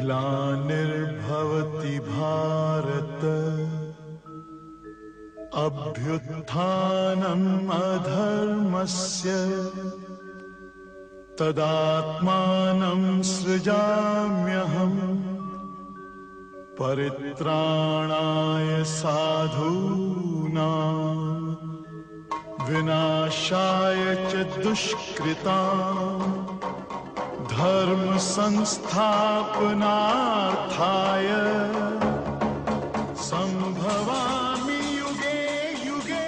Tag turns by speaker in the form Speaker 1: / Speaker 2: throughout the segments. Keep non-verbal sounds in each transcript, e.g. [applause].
Speaker 1: ग्लानिर्भवति भारत। अभ्युत्थानम् अधर्मस्य तदात्मानं सृजाम्यहम्। परित्राणाय साधूनां विनाशाय च दुष्कृताम् धर्म संस्थापनार्थाय संभवामि युगे युगे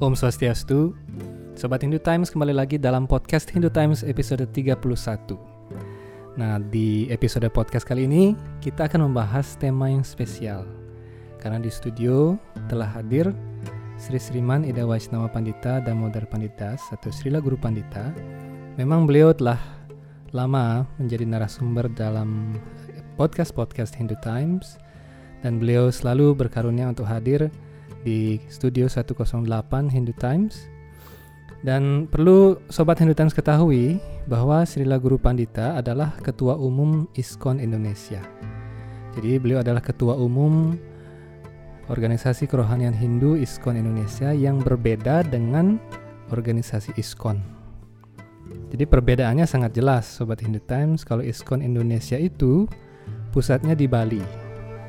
Speaker 2: Om Swastiastu Sobat Hindu Times kembali lagi dalam podcast Hindu Times episode 31 Nah di episode podcast kali ini kita akan membahas tema yang spesial Karena di studio telah hadir Sri Sriman Ida Waisnawa Pandita Damodar Panditas atau Srila Guru Pandita Memang beliau telah lama menjadi narasumber dalam podcast-podcast Hindu Times Dan beliau selalu berkarunia untuk hadir di Studio 108 Hindu Times. Dan perlu Sobat Hindu Times ketahui bahwa Srila Guru Pandita adalah Ketua Umum ISKCON Indonesia. Jadi beliau adalah Ketua Umum Organisasi Kerohanian Hindu ISKCON Indonesia yang berbeda dengan organisasi ISKCON. Jadi perbedaannya sangat jelas Sobat Hindu Times kalau ISKCON Indonesia itu pusatnya di Bali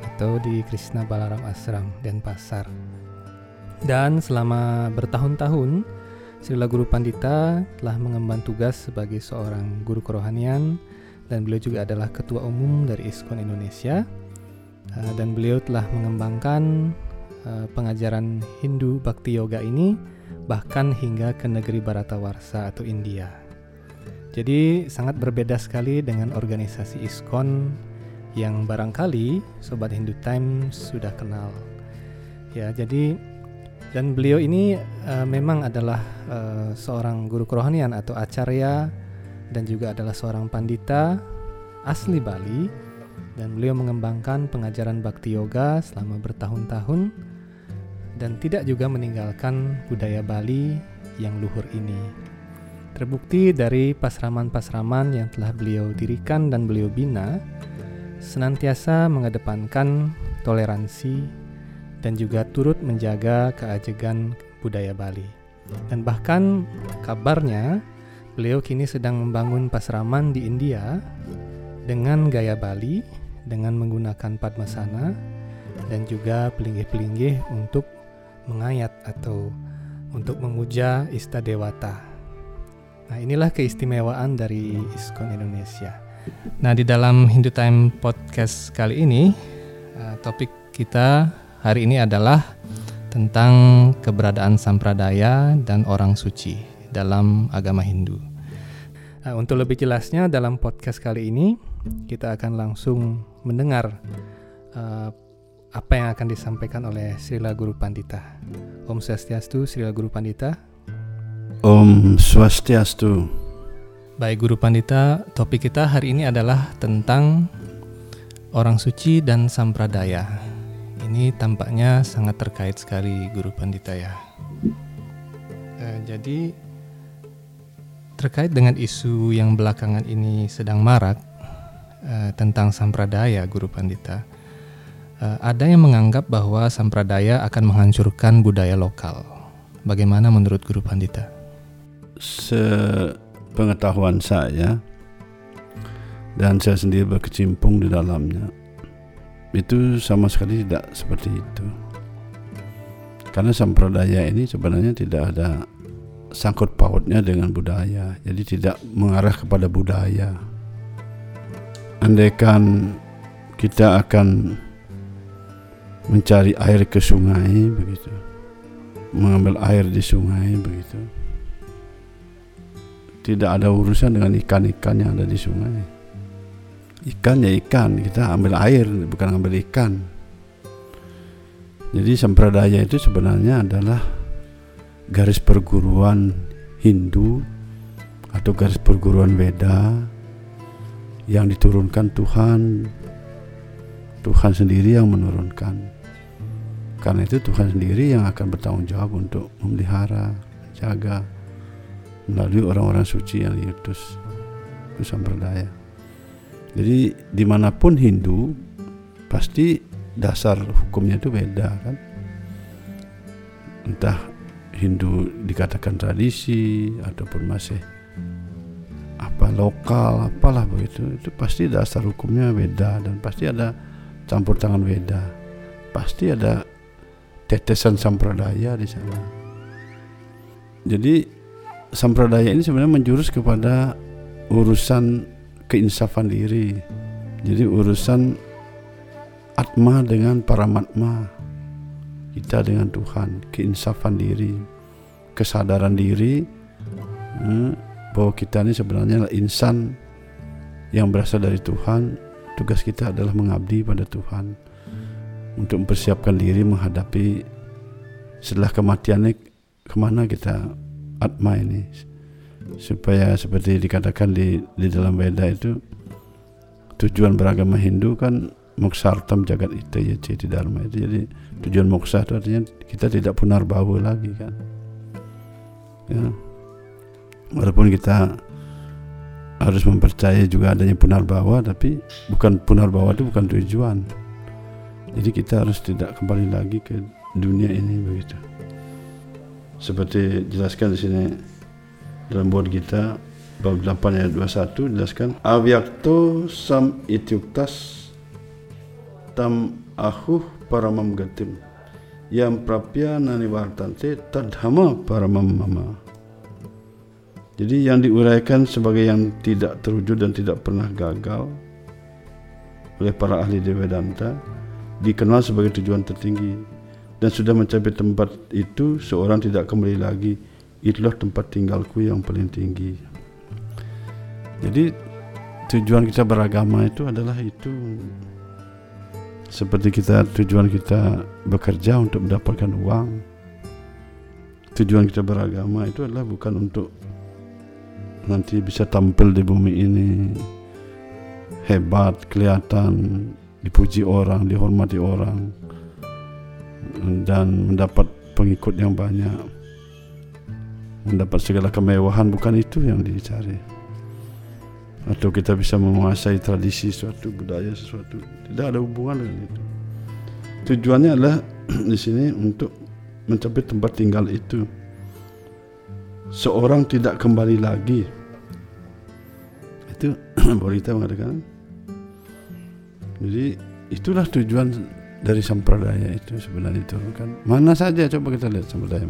Speaker 2: atau di Krishna Balaram Ashram dan Pasar. Dan selama bertahun-tahun, Srila Guru Pandita telah mengemban tugas sebagai seorang guru kerohanian dan beliau juga adalah ketua umum dari ISKCON Indonesia. Uh, dan beliau telah mengembangkan uh, pengajaran Hindu Bhakti Yoga ini bahkan hingga ke negeri Baratawarsa atau India. Jadi sangat berbeda sekali dengan organisasi ISKCON yang barangkali Sobat Hindu Times sudah kenal. Ya, jadi dan beliau ini uh, memang adalah uh, seorang guru kerohanian atau acarya dan juga adalah seorang pandita asli Bali dan beliau mengembangkan pengajaran bakti yoga selama bertahun-tahun dan tidak juga meninggalkan budaya Bali yang luhur ini. Terbukti dari pasraman-pasraman yang telah beliau dirikan dan beliau bina senantiasa mengedepankan toleransi dan juga turut menjaga keajegan budaya Bali. Dan bahkan kabarnya beliau kini sedang membangun pasraman di India dengan gaya Bali dengan menggunakan padmasana dan juga pelinggih-pelinggih untuk mengayat atau untuk memuja Ista Dewata. Nah, inilah keistimewaan dari ISKCON Indonesia. Nah, di dalam Hindu Time Podcast kali ini, uh, topik kita hari ini adalah tentang keberadaan sampradaya dan orang suci dalam agama Hindu. Nah, untuk lebih jelasnya dalam podcast kali ini kita akan langsung mendengar uh, apa yang akan disampaikan oleh Srila Guru Pandita. Om Swastiastu, Srila Guru Pandita.
Speaker 3: Om Swastiastu.
Speaker 2: Baik Guru Pandita, topik kita hari ini adalah tentang orang suci dan sampradaya. Ini tampaknya sangat terkait sekali Guru Pandita ya. Eh, jadi terkait dengan isu yang belakangan ini sedang marak eh, tentang sampradaya Guru Pandita, eh, ada yang menganggap bahwa sampradaya akan menghancurkan budaya lokal. Bagaimana menurut Guru Pandita?
Speaker 3: Sepengetahuan saya dan saya sendiri berkecimpung di dalamnya itu sama sekali tidak seperti itu. Karena sampradaya ini sebenarnya tidak ada sangkut pautnya dengan budaya. Jadi tidak mengarah kepada budaya. Andaikan kita akan mencari air ke sungai begitu. Mengambil air di sungai begitu. Tidak ada urusan dengan ikan-ikan yang ada di sungai. Ikan ya ikan, kita ambil air bukan ambil ikan. Jadi sampradaya itu sebenarnya adalah garis perguruan Hindu atau garis perguruan Weda yang diturunkan Tuhan Tuhan sendiri yang menurunkan. Karena itu Tuhan sendiri yang akan bertanggung jawab untuk memelihara, menjaga melalui orang-orang suci yang diutus. Itu sampradaya. Jadi di mana pun Hindu pasti dasar hukumnya itu beda kan. Entah Hindu dikatakan tradisi ataupun masih apa lokal apalah begitu itu pasti dasar hukumnya beda dan pasti ada campur tangan beda pasti ada tetesan sampradaya di sana jadi sampradaya ini sebenarnya menjurus kepada urusan keinsafan diri jadi urusan atma dengan paramatma kita dengan Tuhan keinsafan diri kesadaran diri hmm, bahwa kita ini sebenarnya insan yang berasal dari Tuhan. Tugas kita adalah mengabdi pada Tuhan untuk mempersiapkan diri menghadapi setelah kematian ini ke mana kita atma ini supaya seperti dikatakan di di dalam Veda itu tujuan beragama Hindu kan moksartam jagat itu ya citi dharma itu. Jadi tujuan moksa itu artinya kita tidak punar bau lagi kan. Ya. Walaupun kita harus mempercayai juga adanya punarbawa tapi bukan punarbawa itu bukan tujuan. Jadi kita harus tidak kembali lagi ke dunia ini begitu. Seperti jelaskan di sini dalam buat kita bab 8 ayat 21 jelaskan avyakto sam ityuktas tam ahuh paramam gatim yang prapya nani vartante tadhama paramam mama. Jadi yang diuraikan sebagai yang tidak terwujud dan tidak pernah gagal oleh para ahli Devedanta dikenal sebagai tujuan tertinggi. Dan sudah mencapai tempat itu seorang tidak kembali lagi itulah tempat tinggalku yang paling tinggi. Jadi tujuan kita beragama itu adalah itu. Seperti kita tujuan kita bekerja untuk mendapatkan uang. Tujuan kita beragama itu adalah bukan untuk nanti bisa tampil di bumi ini. Hebat, kelihatan, dipuji orang, dihormati orang dan mendapat pengikut yang banyak mendapat segala kemewahan bukan itu yang dicari. Atau kita bisa menguasai tradisi suatu budaya sesuatu. Tidak ada hubungan dengan itu. Tujuannya adalah [clears throat] di sini untuk mencapai tempat tinggal itu. Seorang tidak kembali lagi. Itu [clears throat] Borita mengatakan. Jadi itulah tujuan dari sampradaya itu sebenarnya itu kan? Mana saja coba kita lihat sampradaya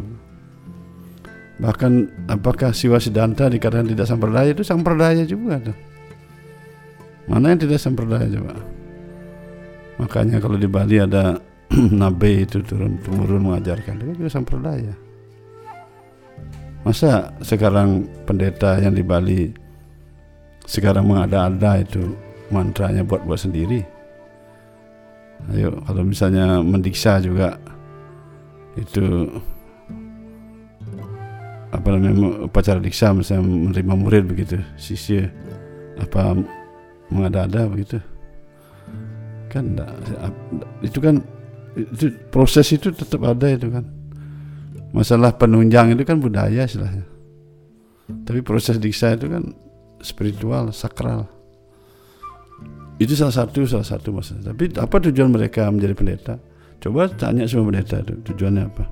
Speaker 3: bahkan apakah siwa sidanta dikatakan tidak sampradaya itu sampradaya juga tuh. Mana yang tidak sampradaya coba? Makanya kalau di Bali ada [clears throat] nabe itu turun temurun mengajarkan itu juga sampradaya. Masa sekarang pendeta yang di Bali sekarang mengada-ada itu mantranya buat-buat sendiri. Ayo kalau misalnya mendiksa juga itu apa namanya upacara diksa misalnya menerima murid begitu sisir apa mengada-ada begitu kan enggak, itu kan itu proses itu tetap ada itu kan masalah penunjang itu kan budaya istilahnya tapi proses diksa itu kan spiritual, sakral. Itu salah satu salah satu masalah. Tapi apa tujuan mereka menjadi pendeta? Coba tanya semua pendeta itu tujuannya apa?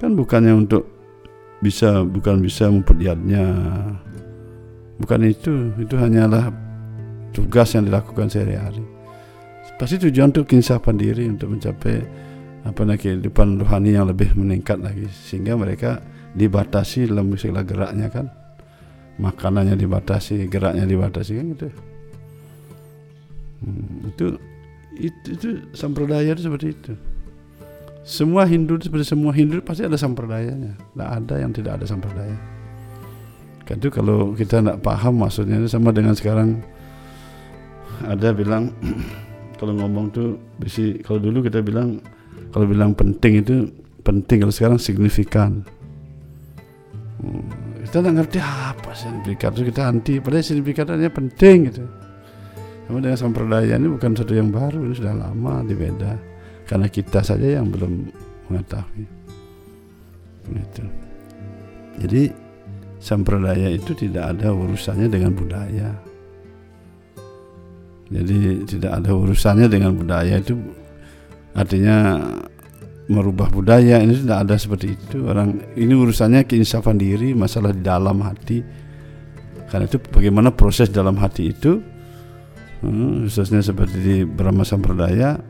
Speaker 3: Kan bukannya untuk bisa bukan bisa memperlihatnya. Bukan itu, itu hanyalah tugas yang dilakukan sehari-hari. Pasti tujuan untuk kinsapan diri untuk mencapai apa namanya kehidupan rohani yang lebih meningkat lagi sehingga mereka dibatasi dalam segala geraknya kan makanannya dibatasi, geraknya dibatasi kan gitu. Hmm, itu itu itu sampradaya itu seperti itu. Semua Hindu seperti semua Hindu pasti ada sampradayanya. Tidak ada yang tidak ada sampradaya. Kan itu kalau kita tidak paham maksudnya sama dengan sekarang ada bilang [clears throat] kalau ngomong tuh bisi kalau dulu kita bilang kalau bilang penting itu penting kalau sekarang signifikan. Hmm, kita nggak ngerti apa signifikat itu kita anti padahal signifikannya penting gitu Sama dengan sampradaya ini bukan sesuatu yang baru, ini sudah lama di beda. Karena kita saja yang belum mengetahui. Gitu. Jadi sampradaya itu tidak ada urusannya dengan budaya. Jadi tidak ada urusannya dengan budaya itu artinya merubah budaya ini tidak ada seperti itu orang ini urusannya keinsafan diri masalah di dalam hati karena itu bagaimana proses dalam hati itu hmm, khususnya seperti di Brahma Sampradaya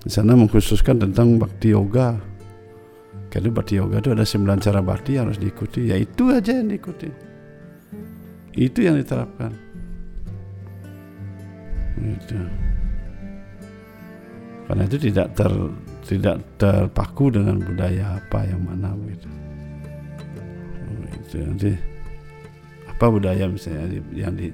Speaker 3: di sana mengkhususkan tentang bakti yoga. Karena bakti yoga itu ada sembilan cara bakti yang harus diikuti. Ya itu aja yang diikuti. Itu yang diterapkan. Itu. Karena itu tidak ter tidak terpaku dengan budaya apa yang mana begitu. Itu nanti apa budaya misalnya yang di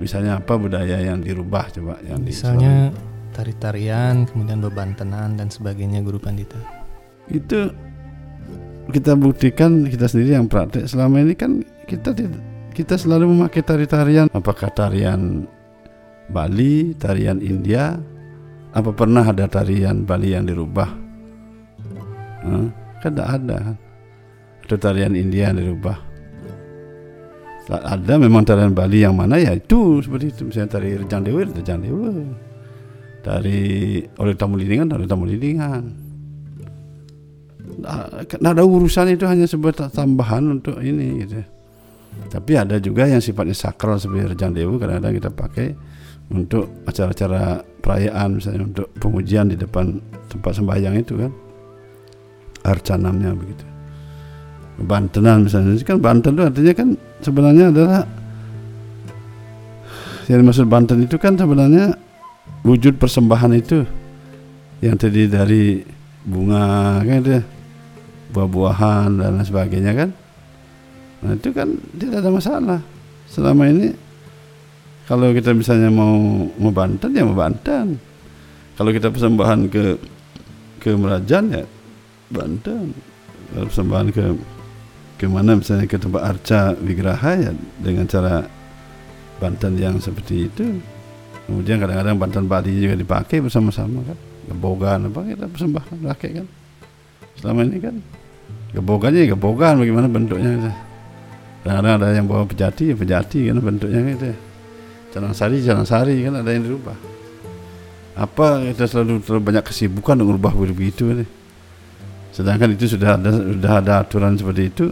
Speaker 3: misalnya apa budaya yang dirubah coba yang
Speaker 2: Misalnya tari-tarian, kemudian bebantenan dan sebagainya Guru Pandita.
Speaker 3: itu kita buktikan kita sendiri yang praktek. Selama ini kan kita kita selalu memakai tari-tarian. Apakah tarian Bali, tarian India? Apa pernah ada tarian Bali yang dirubah? Hah? kan tidak ada. Atau tarian India yang dirubah. Ada memang tarian Bali yang mana? Ya itu seperti itu. Misalnya tari Rejang Dewa Rejang Dewa dari oleh tamu lidingan oleh tamu lidingan Nah, ada urusan itu hanya sebuah tambahan untuk ini gitu. Tapi ada juga yang sifatnya sakral seperti Rejang Dewa kadang-kadang kita pakai untuk acara-acara perayaan misalnya untuk pengujian di depan tempat sembahyang itu kan. Arcanamnya begitu. Bantenan misalnya kan Banten itu artinya kan sebenarnya adalah yang dimaksud Banten itu kan sebenarnya wujud persembahan itu yang terdiri dari bunga kan itu buah-buahan dan lain sebagainya kan? Nah itu kan tidak ada masalah. Selama ini kalau kita misalnya mau Banten ya mau Banten kalau kita persembahan ke ke Merajan ya Banten. Kalau persembahan ke ke mana? Misalnya ke tempat arca wigraha ya dengan cara Banten yang seperti itu kemudian kadang-kadang Banten Bali juga dipakai bersama-sama kan. Gebogan apa kita persembahkan pakai kan. Selama ini kan gebogannya ya gebogan bagaimana bentuknya gitu. kadang-kadang ada yang bawa pejati ya pejati kan bentuknya gitu. Jalan sari jalan sari kan ada yang dirubah. Apa kita selalu terlalu banyak kesibukan untuk merubah begitu nih sedangkan itu sudah ada sudah ada aturan seperti itu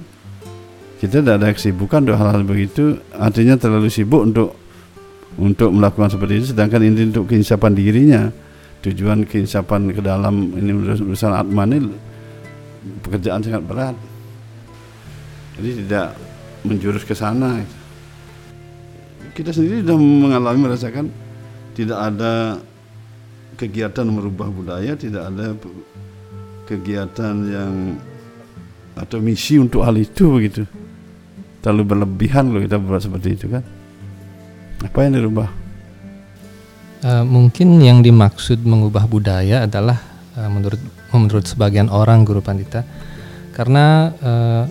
Speaker 3: kita tidak ada kesibukan untuk hal-hal begitu. Artinya terlalu sibuk untuk untuk melakukan seperti itu sedangkan ini untuk keinsapan dirinya tujuan keinsapan ke dalam ini urusan atma ini pekerjaan sangat berat. Jadi tidak menjurus ke sana. Kita sendiri sudah mengalami merasakan tidak ada kegiatan merubah budaya tidak ada kegiatan yang atau misi untuk hal itu begitu. Terlalu berlebihan kalau kita buat seperti itu kan apa yang dirubah?
Speaker 2: Eh, mungkin yang dimaksud mengubah budaya adalah eh, menurut menurut sebagian orang Guru Pandita. Karena eh,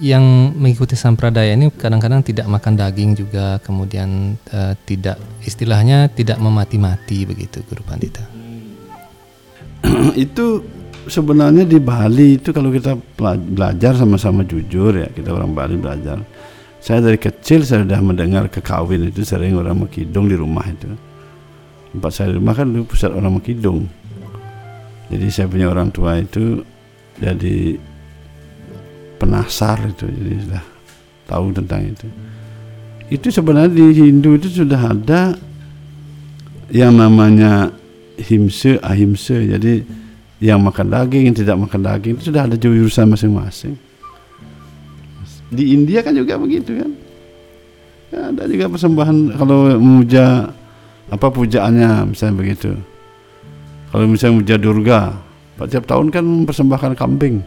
Speaker 2: yang mengikuti sampradaya ini kadang-kadang tidak makan daging juga kemudian eh, tidak istilahnya tidak memati-mati begitu Guru Pandita. [clears throat]
Speaker 3: itu sebenarnya di Bali itu kalau kita belajar sama-sama jujur ya kita orang Bali belajar saya dari kecil saya sudah mendengar kekawin itu sering orang Mekidong di rumah itu. Tempat saya di rumah kan dulu pusat orang Mekidong jadi saya punya orang tua itu jadi penasar itu jadi sudah tahu tentang itu. Itu sebenarnya di Hindu itu sudah ada yang namanya himse ahimse jadi yang makan daging yang tidak makan daging itu sudah ada jurusan masing-masing di India kan juga begitu kan? Ya, ada juga persembahan kalau memuja apa pujaannya misalnya begitu. Kalau misalnya memuja Durga tiap tahun kan mempersembahkan kambing.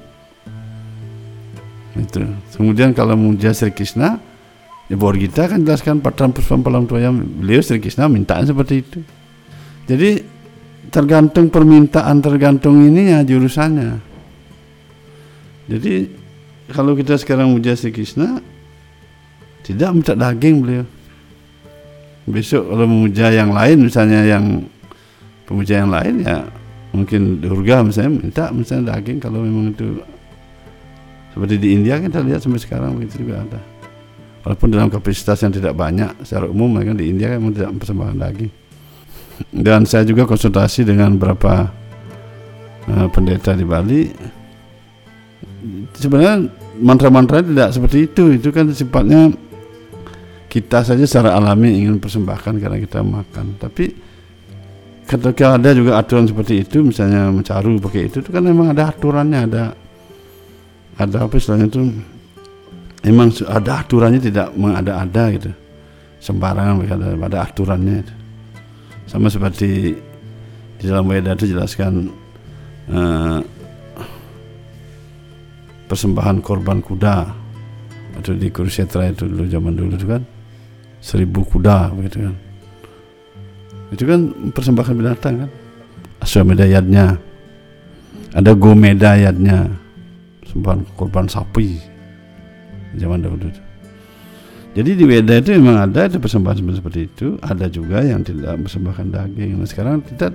Speaker 3: Itu. Kemudian kalau memuja Sri Krishna ya Bor kita kan jelaskan Patram Puspam Palam Toyam beliau Sri Krishna mintaan seperti itu. Jadi tergantung permintaan tergantung ininya jurusannya. Jadi kalau kita sekarang muja Sri Krishna tidak minta daging beliau. Besok kalau memuja yang lain misalnya yang pemuja yang lain ya mungkin durga misalnya minta misalnya daging kalau memang itu seperti di India kan kita lihat sampai sekarang begitu juga ada. Walaupun dalam kapasitas yang tidak banyak secara umum mereka di India kan tidak mempersembahkan daging. Dan saya juga konsultasi dengan beberapa uh, pendeta di Bali sebenarnya mantra-mantra tidak seperti itu. Itu kan sifatnya kita saja secara alami ingin persembahkan karena kita makan. Tapi ketika ada juga aturan seperti itu misalnya mencaru pakai itu itu kan memang ada aturannya ada ada apa istilahnya itu? Memang ada aturannya tidak mengada-ada gitu. Sembarangan ada, ada aturannya itu. sama seperti di dalam Weda itu jelaskan eh, persembahan korban kuda. Atau di Kurukshetra itu dulu zaman dulu itu kan. Seribu kuda begitu kan. Itu kan persembahkan binatang kan. Aswamedayatnya ada gomedayatnya sembahan korban sapi. Zaman dahulu itu. jadi di Weda itu memang ada itu persembahan seperti itu. Ada juga yang tidak persembahkan daging. Nah sekarang kita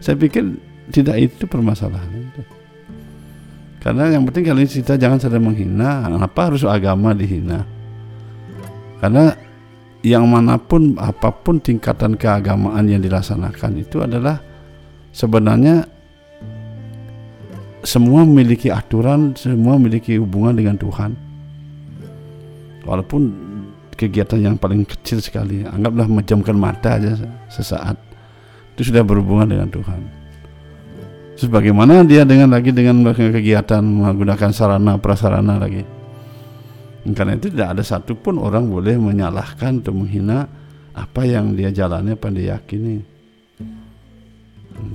Speaker 3: saya pikir tidak itu permasalahan karena yang penting kali ini kita jangan saling menghina kenapa harus agama dihina karena yang mana pun apa pun tingkatan keagamaan yang dilaksanakan itu adalah sebenarnya semua memiliki aturan, semua memiliki hubungan dengan Tuhan. Walaupun kegiatan yang paling kecil sekali, anggaplah menjamkan mata aja sesaat, itu sudah berhubungan dengan Tuhan. Terus bagaimana dia dengan lagi dengan kegiatan menggunakan sarana prasarana lagi? Karena itu tidak ada satupun orang boleh menyalahkan atau menghina apa yang dia jalani, apa dia yakini.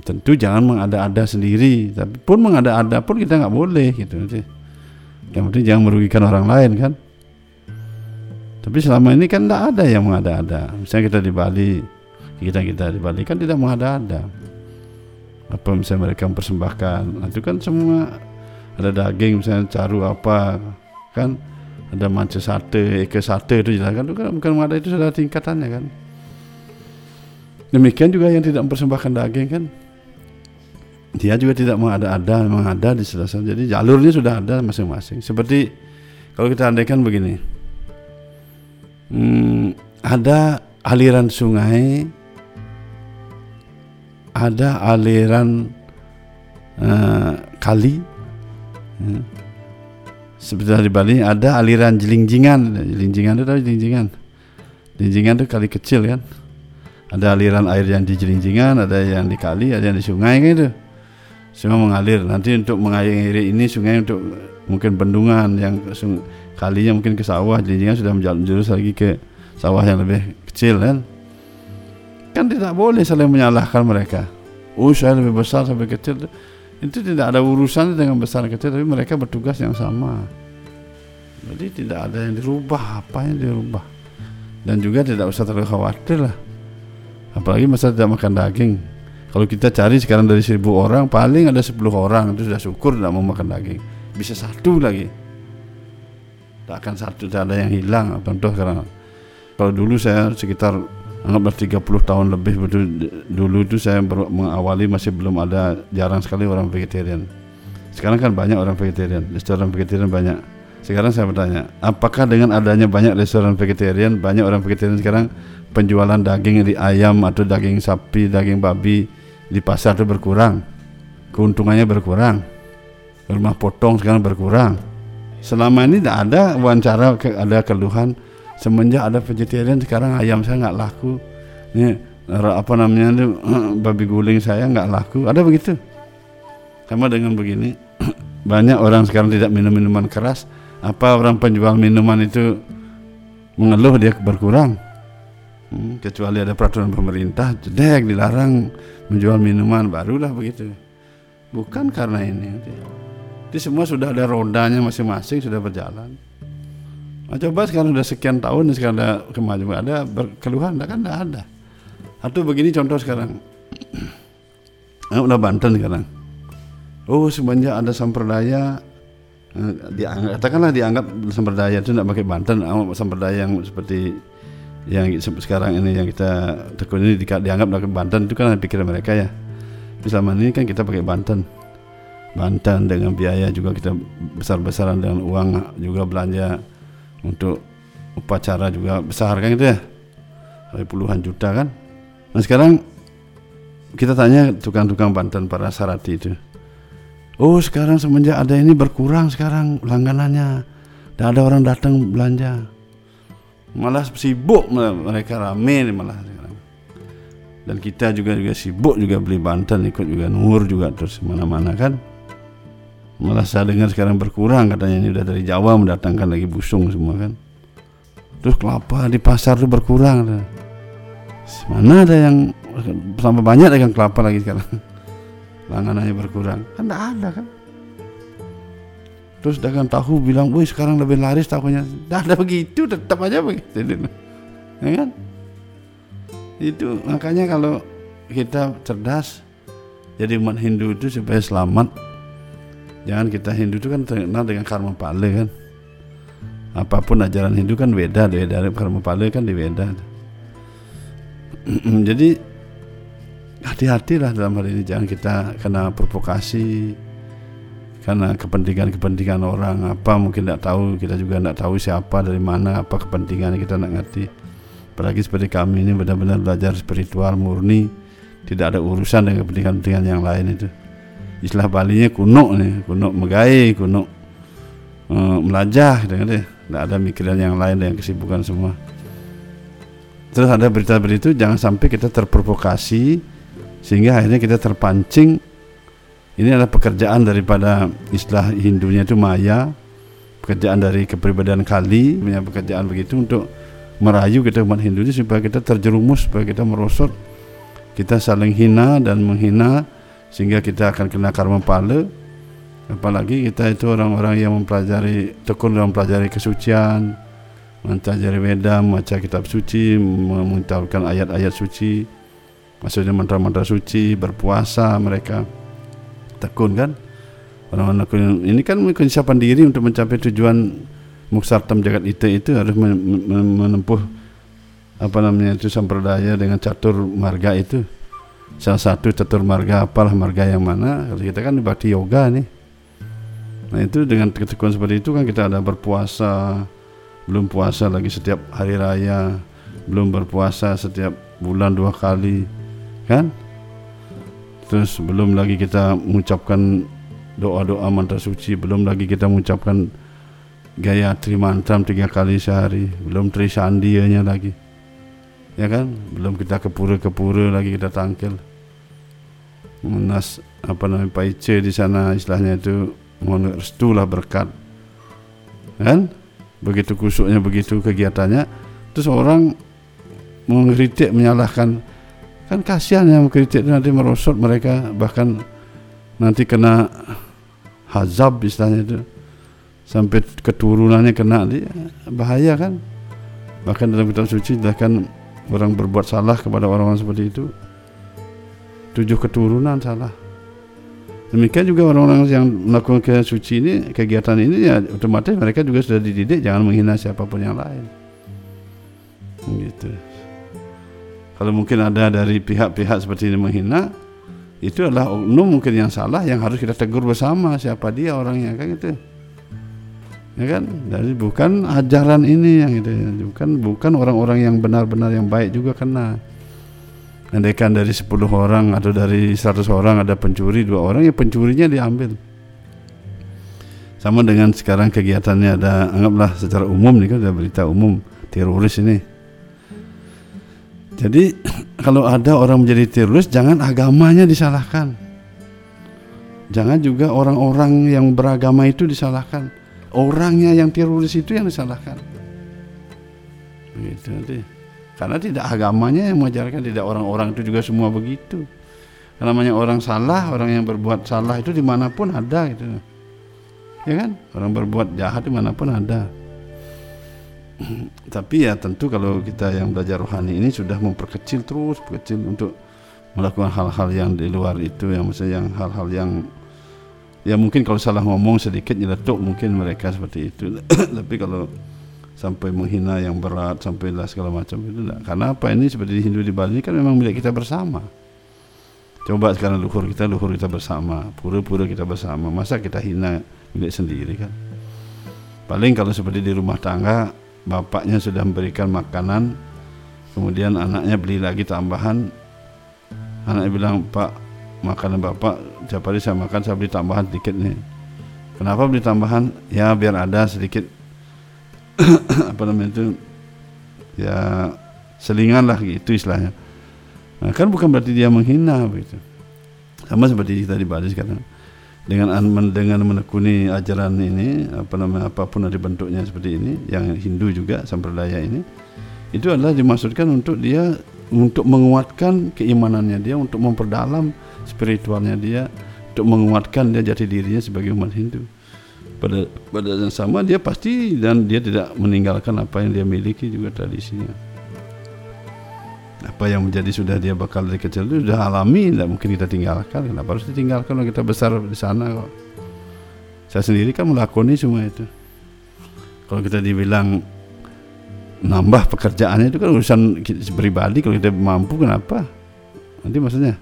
Speaker 3: Tentu jangan mengada-ada sendiri, tapi pun mengada-ada pun kita nggak boleh gitu. Yang penting jangan merugikan orang lain kan. Tapi selama ini kan tidak ada yang mengada-ada. Misalnya kita di Bali, kita kita di Bali kan tidak mengada-ada. Apa misalnya mereka mempersembahkan, nah, itu kan semua ada daging misalnya caru apa kan ada manca sate, eke sate itu jelas kan itu kan bukan ada itu sudah tingkatannya kan. Demikian juga yang tidak mempersembahkan daging kan dia juga tidak mengada-ada, memang ada di sebelah sana. Jadi jalurnya sudah ada masing-masing. Seperti kalau kita andaikan begini, hmm, ada aliran sungai, ada aliran eh, kali, ya. seperti di Bali ada aliran jelingjingan, jelingjingan itu tahu jelingjingan, jelingjingan itu kali kecil kan, ada aliran air yang di jelingjingan, ada yang di kali, ada yang di sungai gitu, semua mengalir. Nanti untuk mengairi ini sungai untuk mungkin bendungan yang kalinya mungkin ke sawah, jelingjingan sudah menjalan jurus lagi ke sawah yang lebih kecil kan, kan tidak boleh saling menyalahkan mereka. Oh saya lebih besar sampai kecil. Itu tidak ada urusan dengan besar kecil tapi mereka bertugas yang sama. Jadi tidak ada yang dirubah apa yang dirubah. Dan juga tidak usah terlalu khawatir lah. Apalagi masa tidak makan daging. Kalau kita cari sekarang dari seribu orang paling ada 10 orang itu sudah syukur tidak mau makan daging. Bisa satu lagi. Tak akan satu tak ada yang hilang. Contoh sekarang. Kalau dulu saya sekitar anggaplah 30 tahun lebih betul dulu itu saya mengawali masih belum ada jarang sekali orang vegetarian. Sekarang kan banyak orang vegetarian restoran vegetarian banyak. Sekarang saya bertanya apakah dengan adanya banyak restoran vegetarian banyak orang vegetarian sekarang penjualan daging di ayam atau daging sapi daging babi di pasar itu berkurang? Keuntungannya berkurang. Rumah potong sekarang berkurang. Selama ini tidak ada wawancara ada keluhan semenjak ada vegetarian sekarang ayam saya nggak laku. Ini apa namanya itu [clears throat] babi guling saya nggak laku. Ada begitu. Sama dengan begini [clears throat] banyak orang sekarang tidak minum minuman keras. Apa orang penjual minuman itu mengeluh dia berkurang? Hmm, kecuali ada peraturan pemerintah jedek dilarang menjual minuman barulah begitu. Bukan karena ini. Jadi semua sudah ada rodanya masing-masing sudah berjalan Nah, coba sekarang sudah sekian tahun sekarang ada kemajuan ada berkeluhan kan tidak ada atau begini contoh sekarang [clears throat] ah, udah Banten sekarang oh semenjak ada samperdaya eh, dianggap katakanlah dianggap samperdaya itu tidak pakai Banten ah, samperdaya yang seperti yang se- sekarang ini yang kita tekun ini di- dianggap pakai Banten itu kan pikiran mereka ya. Selama ini kan kita pakai Banten. Banten dengan biaya juga kita besar-besaran dengan uang juga belanja untuk upacara juga besar kan gitu ya. Sampai puluhan juta kan. Nah sekarang kita tanya tukang-tukang Banten para sarati itu. Oh sekarang semenjak ada ini berkurang sekarang langganannya. Tidak ada orang datang belanja. Malah sibuk mereka rame malah. Dan kita juga juga sibuk juga beli Banten ikut juga Nur juga terus mana-mana kan. Malah saya dengar sekarang berkurang katanya ini udah dari Jawa mendatangkan lagi busung semua kan. Terus kelapa di pasar tuh berkurang. Mana ada yang sampai banyak dagang kelapa lagi sekarang. [laughs] Langganannya berkurang. Kan tidak ada kan. Terus dagang tahu bilang, wih sekarang lebih laris tahunya. Tidak ada begitu, tetap aja begitu. Ya kan? Itu makanya kalau kita cerdas, jadi umat Hindu itu supaya selamat. Jangan kita Hindu itu kan terkenal dengan karma pale kan. Apa pun ajaran Hindu kan beda, beda karma pale kan di beda. [clears throat] jadi hati-hatilah dalam hal ini jangan kita kena provokasi karena kepentingan-kepentingan orang apa mungkin tidak tahu kita juga tidak tahu siapa dari mana apa kepentingannya kita tidak ngerti apalagi seperti kami ini benar-benar belajar spiritual murni tidak ada urusan dengan kepentingan-kepentingan yang lain itu istilah Balinya kuno nih kuno megai kuno eh, melajah kan deh tidak ada mikiran yang lain yang kesibukan semua. Terus ada berita-berita itu jangan sampai kita terprovokasi sehingga akhirnya kita terpancing. Ini adalah pekerjaan daripada istilah Hindunya itu Maya. Pekerjaan dari kepribadian Kali punya pekerjaan begitu untuk merayu kita umat Hindu supaya kita terjerumus supaya kita merosot. Kita saling hina dan menghina sehingga kita akan kena karma pala. Apalagi kita itu orang-orang yang mempelajari tekun dalam mempelajari kesucian mempelajari Weda membaca kitab suci mengucapkan ayat-ayat suci maksudnya mantra-mantra suci berpuasa mereka. Tekun kan? Orang-orang ini kan menyiapkan diri untuk mencapai tujuan muksartam jagat ite itu harus men- men- menempuh apa namanya itu sampradaya dengan catur marga itu salah satu catur marga apalah marga yang mana. Kalau kita kan bakti yoga nih. Nah itu dengan ketekunan seperti itu kan kita ada berpuasa belum puasa lagi setiap hari raya belum berpuasa setiap bulan dua kali kan? Terus belum lagi kita mengucapkan doa-doa mantra suci belum lagi kita mengucapkan gaya trimantram tiga kali sehari belum trisandianya lagi ya kan? Belum kita ke pura-ke pura lagi kita tangkil. Menas apa namanya paice di sana istilahnya itu mohon restu lah berkat. Kan? Begitu kusuknya begitu kegiatannya. Terus orang mengkritik menyalahkan. Kan kasihan yang mengkritik nanti merosot mereka bahkan nanti kena hazab istilahnya itu. Sampai keturunannya kena dia bahaya kan? Bahkan dalam kitab suci jelaskan orang berbuat salah kepada orang-orang seperti itu. Tujuh keturunan salah. Demikian juga orang-orang yang melakukan kesuci ini kegiatan ini ya otomatis mereka juga sudah dididik jangan menghina siapa pun yang lain. Gitu. Kalau mungkin ada dari pihak-pihak seperti ini menghina itu adalah oknum mungkin yang salah yang harus kita tegur bersama siapa dia orangnya kan gitu ya kan? Jadi bukan ajaran ini yang itu bukan bukan orang-orang yang benar-benar yang baik juga kena. Andaikan dari 10 orang atau dari 100 orang ada pencuri dua orang ya pencurinya diambil. Sama dengan sekarang kegiatannya ada anggaplah secara umum nih kan ada berita umum teroris ini. Jadi [clears throat] kalau ada orang menjadi teroris jangan agamanya disalahkan. Jangan juga orang-orang yang beragama itu disalahkan orangnya yang teroris itu yang disalahkan. Gitu nanti. Karena tidak agamanya yang mengajarkan tidak orang-orang itu juga semua begitu. Karena namanya orang salah orang yang berbuat salah itu di mana pun ada gitu. Ya kan? Orang berbuat jahat di mana pun ada. [clears throat] Tapi ya tentu kalau kita yang belajar rohani ini sudah memperkecil terus perkecil untuk melakukan hal-hal yang di luar itu yang maksudnya yang hal-hal yang ya mungkin kalau salah ngomong sedikit nyeletuk mungkin mereka seperti itu [coughs] tapi kalau sampai menghina yang berat sampai lah segala macam itu enggak. Karena apa ini seperti di Hindu di Bali kan memang milik kita bersama. Coba sekarang luhur kita luhur kita bersama, pura-pura kita bersama. Masa kita hina milik sendiri kan? Paling kalau seperti di rumah tangga, bapaknya sudah memberikan makanan, kemudian anaknya beli lagi tambahan. Anaknya bilang, Pak, makanan bapak tiap hari saya makan saya beli tambahan sedikit nih. Kenapa beli tambahan? Ya biar ada sedikit [clears throat] apa namanya itu ya selingan lah gitu istilahnya. Nah, kan bukan berarti dia menghina begitu. Sama seperti kita Bali sekarang. Dengan an- dengan menekuni ajaran ini apa namanya apa pun dari bentuknya seperti ini yang Hindu juga sampradaya ini itu adalah dimaksudkan untuk dia untuk menguatkan keimanannya dia untuk memperdalam spiritualnya dia untuk menguatkan dia jati dirinya sebagai umat Hindu. Pada pada yang sama dia pasti dan dia tidak meninggalkan apa yang dia miliki juga tradisinya. Apa yang menjadi sudah dia bakal dari kecil itu sudah alami tidak mungkin kita tinggalkan. Kenapa harus ditinggalkan kalau kita besar di sana kok? Saya sendiri kan melakoni semua itu. Kalau kita dibilang nambah pekerjaannya itu kan urusan pribadi kalau kita mampu kenapa? Nanti maksudnya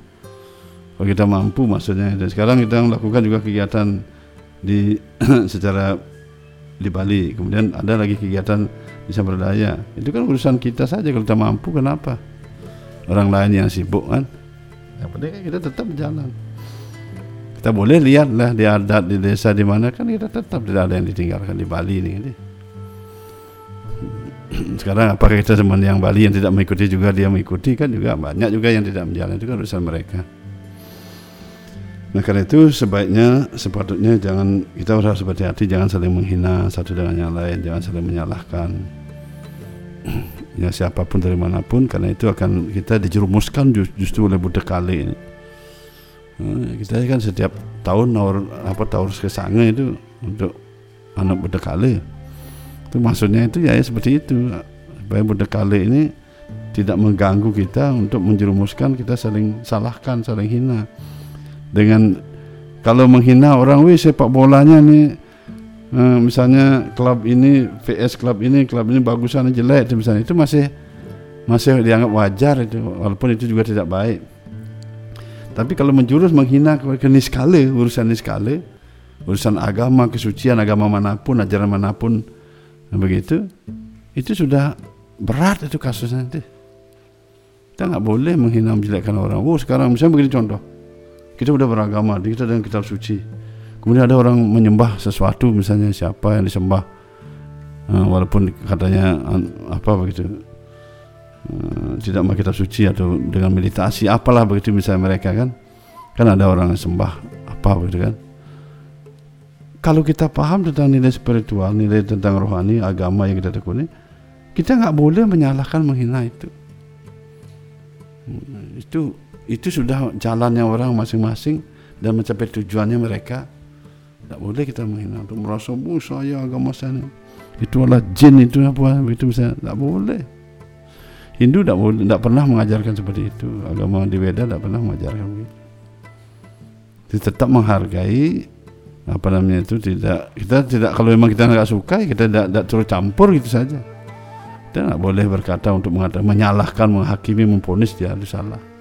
Speaker 3: kalau kita mampu maksudnya. Dan sekarang kita melakukan juga kegiatan di [clears throat] secara di Bali. Kemudian ada lagi kegiatan di Samperdaya itu kan urusan kita saja kalau kita mampu kenapa? Orang lain yang sibuk kan? Yang penting kan kita tetap jalan. Kita boleh lihat lah di adat di desa di mana. Kan kita tetap tidak ada yang ditinggalkan di Bali ini ini [clears throat] sekarang apakah kita teman yang Bali yang tidak mengikuti juga dia mengikuti kan juga banyak juga yang tidak menjalankan itu kan urusan mereka Nah karena itu sebaiknya sepatutnya jangan kita harus berhati-hati jangan saling menghina satu dengan yang lain, jangan saling menyalahkan [clears throat] ya siapa pun dari mana pun karena itu akan kita dijerumuskan ju- justru oleh Buddha Kali ini. Nah, kita kan setiap tahun naur apa tahun kesanga itu untuk anak Buddha Kali. Itu maksudnya itu ya, ya seperti itu supaya Buddha Kali ini tidak mengganggu kita untuk menjerumuskan kita saling salahkan, saling hina dengan kalau menghina orang wih sepak bolanya nih eh, misalnya klub ini VS klub ini klub ini bagusan jelek itu misalnya. Itu masih masih dianggap wajar itu walaupun itu juga tidak baik. Tapi kalau menjurus menghina ke niskale urusan niskale urusan agama kesucian agama mana pun ajaran mana pun begitu itu sudah berat itu kasusnya nanti. Kita nggak boleh menghina menjelekkan orang. Oh sekarang misalnya begini contoh kita udah beragama kita dengan kitab suci. Kemudian ada orang menyembah sesuatu misalnya siapa yang disembah. Eh, walaupun katanya an- apa begitu eh, tidak pakai kitab suci atau dengan meditasi apalah begitu misalnya mereka kan. Kan ada orang yang sembah apa begitu kan. Kalau kita paham tentang nilai spiritual nilai tentang rohani agama yang kita tekuni kita nggak boleh menyalahkan menghina itu. Hmm, itu itu sudah jalannya orang masing-masing dan mencapai tujuannya mereka. Tidak boleh kita menghina untuk merasa oh saya agama saya itu adalah jin itu apa? Itu bisa tidak boleh. Hindu tidak boleh tidak pernah mengajarkan seperti itu. Agama di Weda tidak pernah mengajarkan begitu. Dia tetap menghargai apa namanya itu tidak kita tidak kalau memang kita nggak suka ya kita tidak tidak turut campur gitu saja. Kita tidak boleh berkata untuk mengatakan menyalahkan menghakimi memponis dia itu salah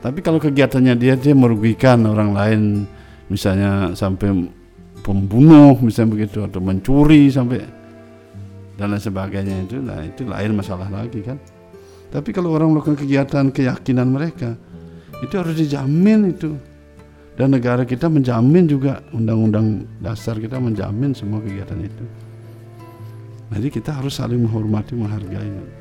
Speaker 3: tapi kalau kegiatannya dia dia merugikan orang lain, misalnya sampai pembunuh, misalnya begitu atau mencuri sampai dan lain sebagainya itu, nah itu lain masalah lagi kan. Tapi kalau orang melakukan kegiatan keyakinan mereka, itu harus dijamin itu. Dan negara kita menjamin juga undang-undang dasar kita menjamin semua kegiatan itu. Jadi kita harus saling menghormati, menghargai.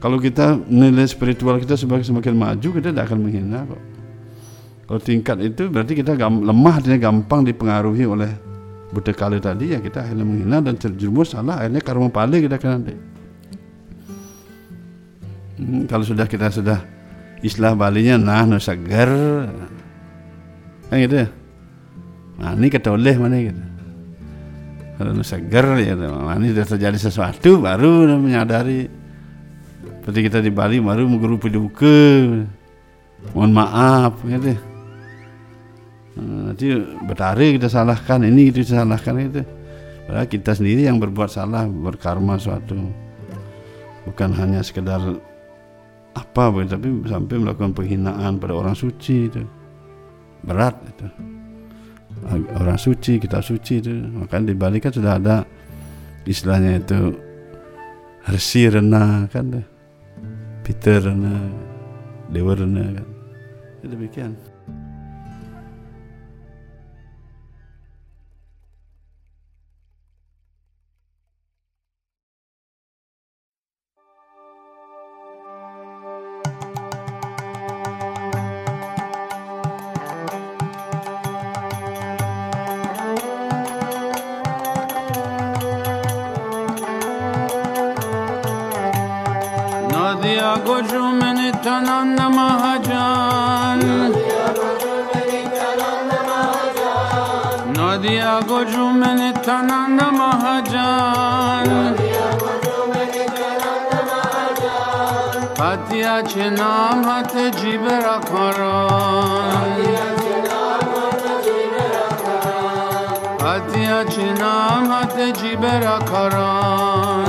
Speaker 3: Kalau kita nilai spiritual kita sebagai semakin maju, kita tidak akan menghina kok. Kalau tingkat itu berarti kita gam- lemah, artinya gampang dipengaruhi oleh Buddha Kali tadi ya kita akhirnya menghina dan terjerumus salah akhirnya karma pali kita kena nanti. Hmm, kalau sudah kita sudah istilah Balinya nah no kan gitu ya. Nah ini ketoleh mana gitu. Kalau no ya, nah, ini sudah terjadi sesuatu baru menyadari seperti kita di Bali baru menggerupi duka mohon maaf gitu nanti betari kita salahkan ini kita salahkan itu Padahal kita sendiri yang berbuat salah, berkarma suatu. Bukan hanya sekedar apa, tapi sampai melakukan penghinaan pada orang suci itu. Berat itu. Orang suci, kita suci itu. Makanya di Bali kan sudah ada istilahnya itu Resi Rena kan tuh. Peter Rena, Dewa Rena kan. Ya, demikian.
Speaker 4: Gojumeni Tananda Mahajan Nadia Gojumeni Tananda Mahajan Katya Chinam Hate Jibera Karan Katya Chinam Hate Jibera Karan श्रद्धावान जन